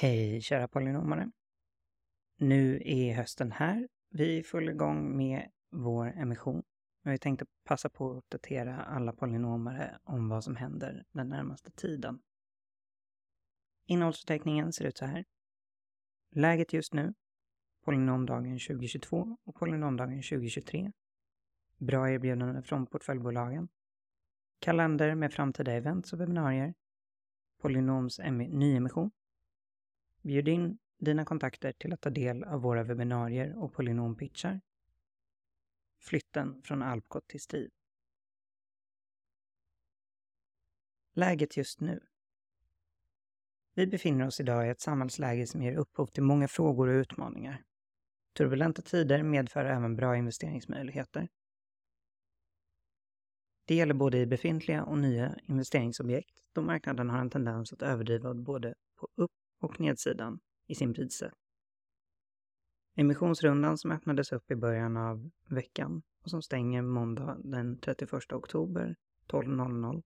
Hej kära polynomare! Nu är hösten här. Vi är full igång med vår emission. Vi tänkte passa på att uppdatera alla polynomare om vad som händer den närmaste tiden. Innehållsförteckningen ser ut så här. Läget just nu. Polynomdagen 2022 och polynomdagen 2023. Bra erbjudanden från portföljbolagen. Kalender med framtida events och webbinarier. Polynoms nyemission Bjud in dina kontakter till att ta del av våra webbinarier och polynompitchar. Flytten från Alpcot till STIV. Läget just nu. Vi befinner oss idag i ett samhällsläge som ger upphov till många frågor och utmaningar. Turbulenta tider medför även bra investeringsmöjligheter. Det gäller både i befintliga och nya investeringsobjekt då marknaden har en tendens att överdriva både på upp och nedsidan i sin prisse. Emissionsrundan som öppnades upp i början av veckan och som stänger måndag den 31 oktober 12.00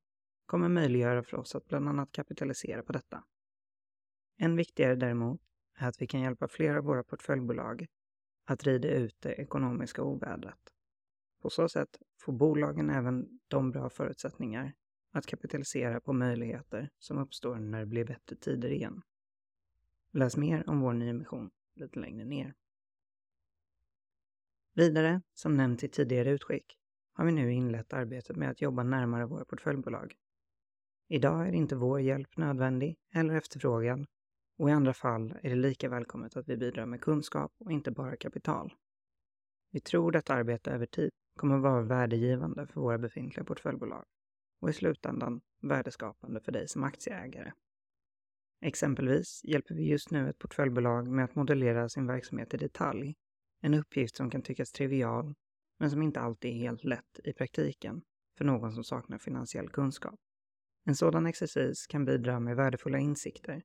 kommer möjliggöra för oss att bland annat kapitalisera på detta. Än viktigare däremot är att vi kan hjälpa flera av våra portföljbolag att rida ut det ekonomiska ovädret. På så sätt får bolagen även de bra förutsättningar att kapitalisera på möjligheter som uppstår när det blir bättre tider igen. Läs mer om vår nyemission lite längre ner. Vidare, som nämnt i tidigare utskick, har vi nu inlett arbetet med att jobba närmare våra portföljbolag. Idag är inte vår hjälp nödvändig eller efterfrågan och i andra fall är det lika välkommet att vi bidrar med kunskap och inte bara kapital. Vi tror att arbete över tid kommer att vara värdegivande för våra befintliga portföljbolag och i slutändan värdeskapande för dig som aktieägare. Exempelvis hjälper vi just nu ett portföljbolag med att modellera sin verksamhet i detalj. En uppgift som kan tyckas trivial, men som inte alltid är helt lätt i praktiken för någon som saknar finansiell kunskap. En sådan exercis kan bidra med värdefulla insikter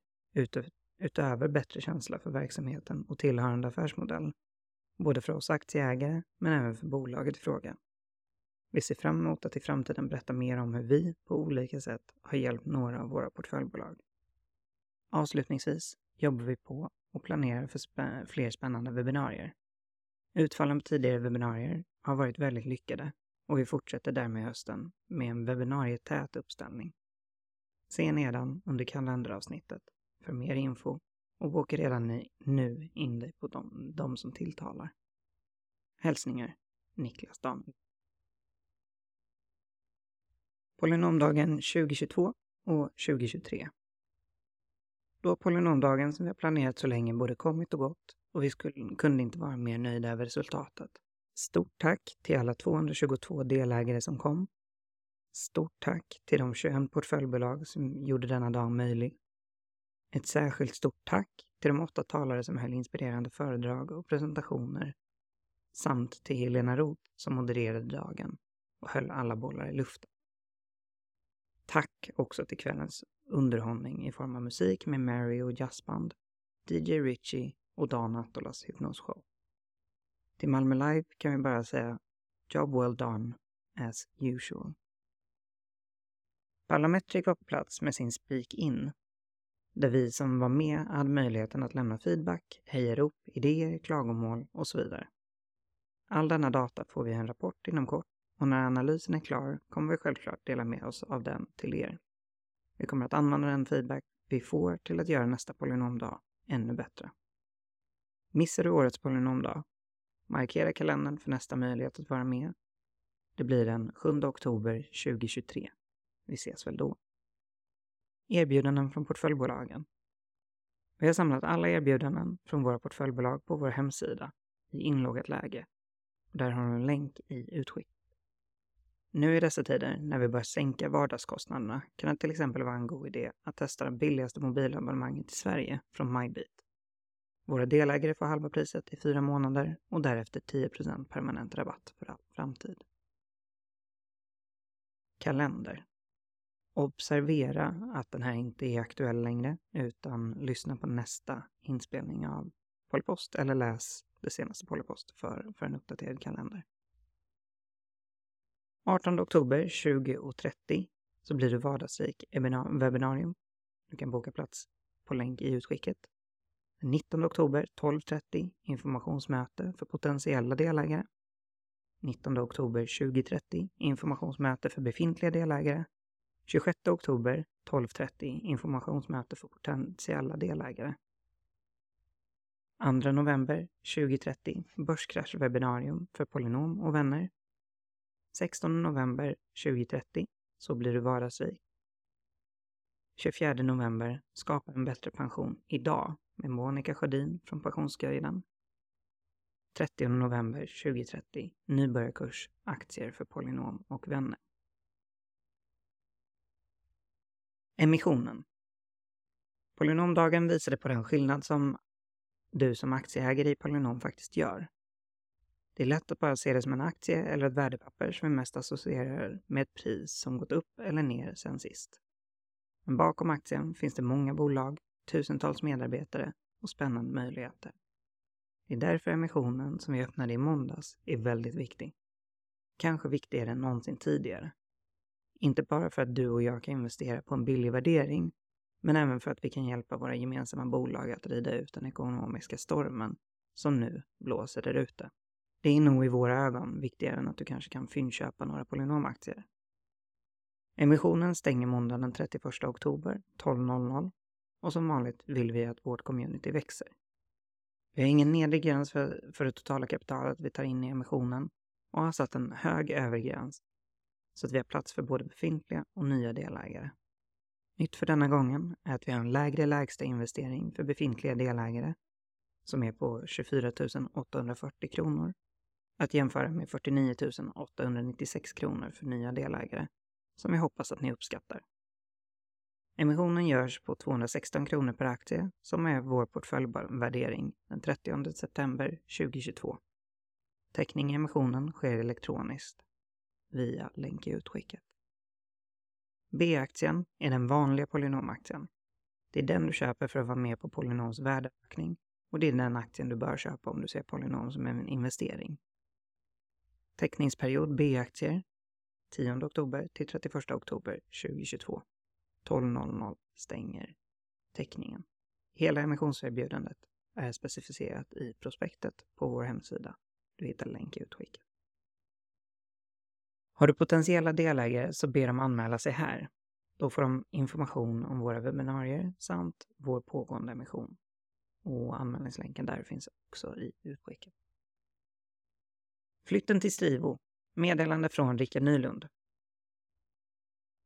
utöver bättre känsla för verksamheten och tillhörande affärsmodell, både för oss aktieägare men även för bolaget i fråga. Vi ser fram emot att i framtiden berätta mer om hur vi på olika sätt har hjälpt några av våra portföljbolag. Avslutningsvis jobbar vi på och planerar för spä fler spännande webbinarier. Utfallen på tidigare webbinarier har varit väldigt lyckade och vi fortsätter därmed hösten med en webbinarietät uppställning. Se nedan under kalenderavsnittet för mer info och boka redan nu in dig på de, de som tilltalar. Hälsningar Niklas Dam. Polynomdagen 2022 och 2023 då polynomdagen som vi har planerat så länge både kommit och gått och vi skulle, kunde inte vara mer nöjda över resultatet. Stort tack till alla 222 delägare som kom. Stort tack till de 21 portföljbolag som gjorde denna dag möjlig. Ett särskilt stort tack till de åtta talare som höll inspirerande föredrag och presentationer samt till Helena Roth som modererade dagen och höll alla bollar i luften. Tack också till kvällens underhållning i form av musik med Mary och jazzband, DJ Richie och Dan Attolas hypnosshow. Till Malmö Live kan vi bara säga Job well done, as usual. Parlametric var på plats med sin Speak In, där vi som var med hade möjligheten att lämna feedback, hejarop, idéer, klagomål och så vidare. All denna data får vi en rapport inom kort och när analysen är klar kommer vi självklart dela med oss av den till er. Vi kommer att använda den feedback vi får till att göra nästa polynomdag ännu bättre. Missar du årets polynomdag? Markera kalendern för nästa möjlighet att vara med. Det blir den 7 oktober 2023. Vi ses väl då. Erbjudanden från portföljbolagen. Vi har samlat alla erbjudanden från våra portföljbolag på vår hemsida i inloggat läge. Där har du en länk i utskick. Nu i dessa tider, när vi bör sänka vardagskostnaderna, kan det till exempel vara en god idé att testa det billigaste mobilabonnemanget i Sverige från MyBeat. Våra delägare får halva priset i fyra månader och därefter 10% permanent rabatt för all framtid. Kalender. Observera att den här inte är aktuell längre, utan lyssna på nästa inspelning av Polypost eller läs det senaste Polypost för, för en uppdaterad kalender. 18 oktober 20.30 så blir det vardagsrik webbinarium. Du kan boka plats på länk i utskicket. 19 oktober 12.30 informationsmöte för potentiella delägare. 19 oktober 2030 informationsmöte för befintliga delägare. 26 oktober 12.30 informationsmöte för potentiella delägare. 2 november 2030 börskraschwebbinarium för Polynom och vänner. 16 november 2030 Så blir du vardagsrik. 24 november Skapa en bättre pension idag med Monica Sjödin från Pensionsguiden. 30 november 2030 Nybörjarkurs Aktier för Polynom och vänner. Emissionen. Polynomdagen visade på den skillnad som du som aktieägare i Polynom faktiskt gör. Det är lätt att bara se det som en aktie eller ett värdepapper som vi mest associerar med ett pris som gått upp eller ner sen sist. Men bakom aktien finns det många bolag, tusentals medarbetare och spännande möjligheter. Det är därför emissionen som vi öppnade i måndags är väldigt viktig. Kanske viktigare än någonsin tidigare. Inte bara för att du och jag kan investera på en billig värdering, men även för att vi kan hjälpa våra gemensamma bolag att rida ut den ekonomiska stormen som nu blåser där ute. Det är nog i våra ögon viktigare än att du kanske kan fyndköpa några polynomaktier. Emissionen stänger måndagen den 31 oktober 12.00 och som vanligt vill vi att vårt community växer. Vi har ingen nedre gräns för, för det totala kapitalet vi tar in i emissionen och har satt en hög övergräns så att vi har plats för både befintliga och nya delägare. Nytt för denna gången är att vi har en lägre lägsta investering för befintliga delägare som är på 24 840 kronor att jämföra med 49 896 kronor för nya delägare som jag hoppas att ni uppskattar. Emissionen görs på 216 kronor per aktie som är vår portföljvärdering den 30 september 2022. Täckning i emissionen sker elektroniskt via länk i utskicket. B-aktien är den vanliga polynomaktien. Det är den du köper för att vara med på Polynoms värdeökning och det är den aktien du bör köpa om du ser Polynom som en investering. Teckningsperiod B-aktier 10 oktober till 31 oktober 2022. 12.00 stänger teckningen. Hela emissionserbjudandet är specificerat i prospektet på vår hemsida. Du hittar länk i utskicket. Har du potentiella delägare så ber de anmäla sig här. Då får de information om våra webbinarier samt vår pågående emission. Och anmälningslänken där finns också i utskicket. Flytten till Strivo. Meddelande från Rickard Nylund.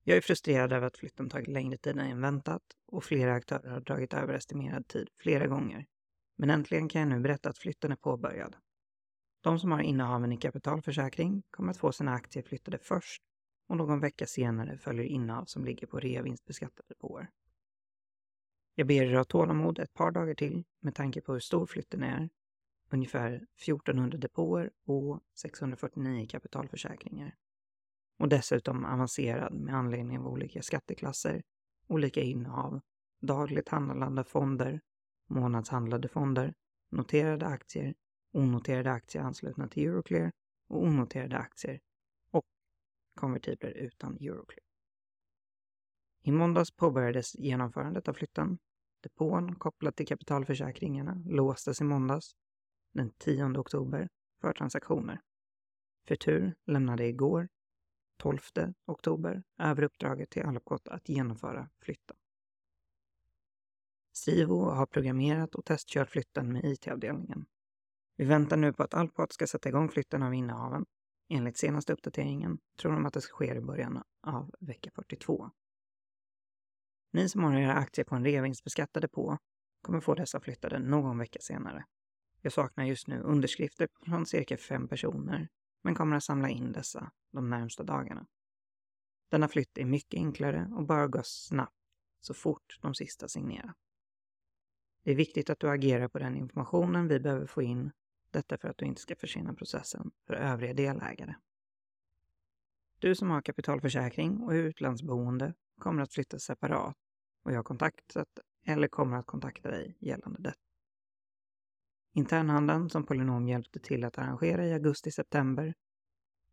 Jag är frustrerad över att flytten tagit längre tid än väntat och flera aktörer har dragit över estimerad tid flera gånger. Men äntligen kan jag nu berätta att flytten är påbörjad. De som har innehaven i kapitalförsäkring kommer att få sina aktier flyttade först och någon vecka senare följer innehav som ligger på reavinstbeskattade depåer. Jag ber er ha tålamod ett par dagar till med tanke på hur stor flytten är. Ungefär 1400 depåer och 649 kapitalförsäkringar. Och dessutom avancerad med anledning av olika skatteklasser, olika innehav, dagligt handlande fonder, månadshandlade fonder, noterade aktier onoterade aktier anslutna till Euroclear och onoterade aktier och konvertibler utan Euroclear. I måndags påbörjades genomförandet av flytten. Depån kopplad till kapitalförsäkringarna låstes i måndags den 10 oktober för transaktioner. Futur lämnade igår 12 oktober över uppdraget till Alpcot att genomföra flytten. Strivo har programmerat och testkört flytten med IT-avdelningen vi väntar nu på att Alpcot ska sätta igång flytten av innehaven. Enligt senaste uppdateringen tror de att det ska ske i början av vecka 42. Ni som har era aktier på en reavinstbeskattade på kommer få dessa flyttade någon vecka senare. Jag saknar just nu underskrifter från cirka fem personer, men kommer att samla in dessa de närmsta dagarna. Denna flytt är mycket enklare och bör gå snabbt så fort de sista signerat. Det är viktigt att du agerar på den informationen vi behöver få in detta för att du inte ska försena processen för övriga delägare. Du som har kapitalförsäkring och är utlandsboende kommer att flytta separat och jag har kontaktat eller kommer att kontakta dig gällande detta. Internhandeln som Polynom hjälpte till att arrangera i augusti-september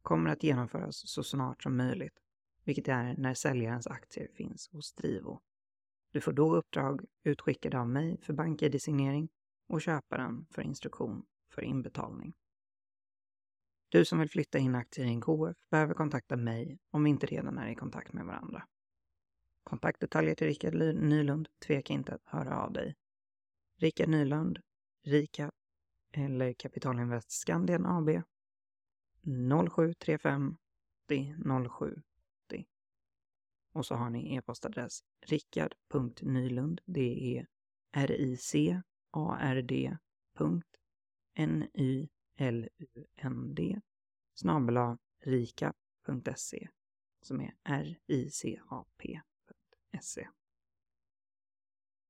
kommer att genomföras så snart som möjligt, vilket är när säljarens aktier finns hos Drivo. Du får då uppdrag utskickade av mig för bank-id-signering och köparen för instruktion för inbetalning. Du som vill flytta in aktier i en KF behöver kontakta mig om vi inte redan är i kontakt med varandra. Kontaktdetaljer till Rickard Nylund, tveka inte att höra av dig. Rickard Nylund, Rika eller Kapitalinvest Skandian AB 0735 07 och så har ni e-postadress rickard.nylund, det är R-I-C-A-R-D N-Y-L-U-N-D snabela rikap.se som är R-I-C-A-P.se.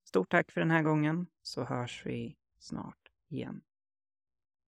Stort tack för den här gången så hörs vi snart igen.